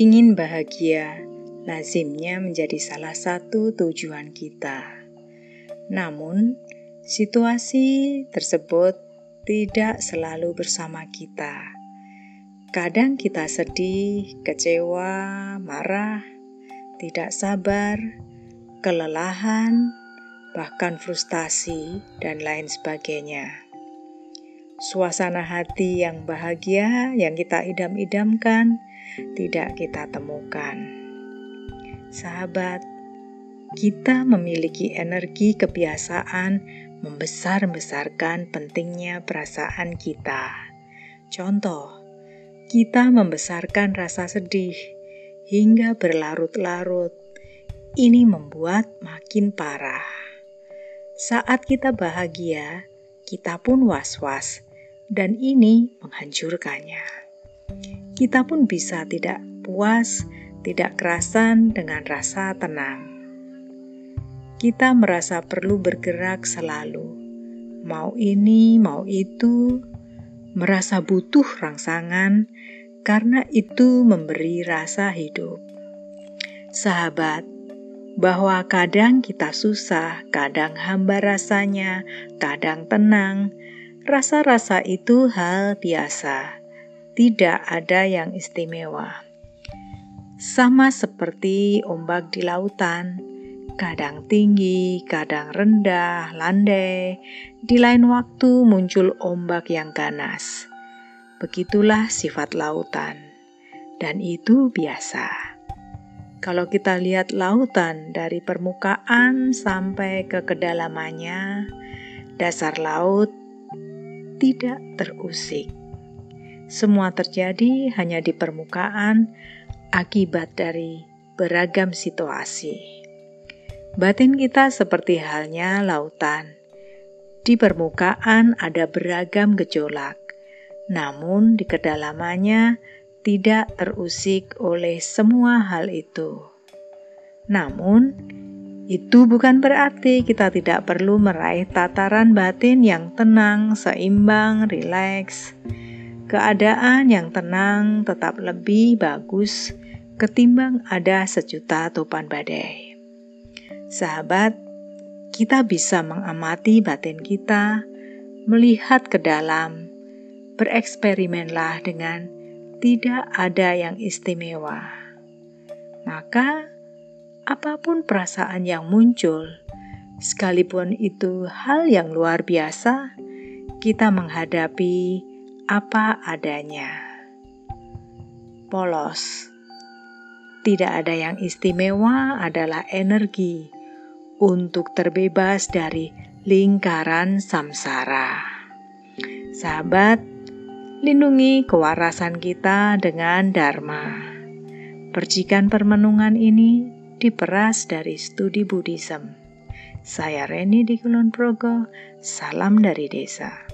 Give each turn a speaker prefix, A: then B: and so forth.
A: Ingin bahagia lazimnya menjadi salah satu tujuan kita. Namun, situasi tersebut tidak selalu bersama kita. Kadang kita sedih, kecewa, marah, tidak sabar, kelelahan, bahkan frustasi, dan lain sebagainya. Suasana hati yang bahagia yang kita idam-idamkan tidak kita temukan. Sahabat, kita memiliki energi kebiasaan membesar-besarkan pentingnya perasaan kita. Contoh, kita membesarkan rasa sedih hingga berlarut-larut. Ini membuat makin parah. Saat kita bahagia, kita pun was-was, dan ini menghancurkannya kita pun bisa tidak puas, tidak kerasan dengan rasa tenang. Kita merasa perlu bergerak selalu, mau ini, mau itu, merasa butuh rangsangan karena itu memberi rasa hidup. Sahabat, bahwa kadang kita susah, kadang hamba rasanya, kadang tenang, rasa-rasa itu hal biasa tidak ada yang istimewa. Sama seperti ombak di lautan, kadang tinggi, kadang rendah, landai, di lain waktu muncul ombak yang ganas. Begitulah sifat lautan, dan itu biasa. Kalau kita lihat lautan dari permukaan sampai ke kedalamannya, dasar laut tidak terusik semua terjadi hanya di permukaan akibat dari beragam situasi. Batin kita seperti halnya lautan. Di permukaan ada beragam gejolak, namun di kedalamannya tidak terusik oleh semua hal itu. Namun, itu bukan berarti kita tidak perlu meraih tataran batin yang tenang, seimbang, rileks. Keadaan yang tenang tetap lebih bagus ketimbang ada sejuta topan badai. Sahabat, kita bisa mengamati batin kita, melihat ke dalam, bereksperimenlah dengan tidak ada yang istimewa. Maka, apa pun perasaan yang muncul, sekalipun itu hal yang luar biasa, kita menghadapi apa adanya. Polos. Tidak ada yang istimewa adalah energi untuk terbebas dari lingkaran samsara. Sahabat, lindungi kewarasan kita dengan dharma. Percikan permenungan ini diperas dari studi Buddhism. Saya Reni di Kulon Progo, salam dari desa.